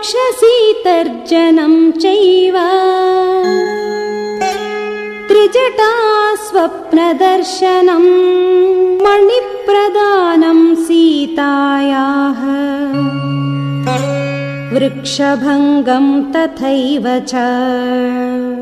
राक्षसीतर्जनं चैव। त्रिजटा स्वप्नदर्शनम् मणिप्रदानं सीतायाः। वृक्षभङ्गं तथैव च।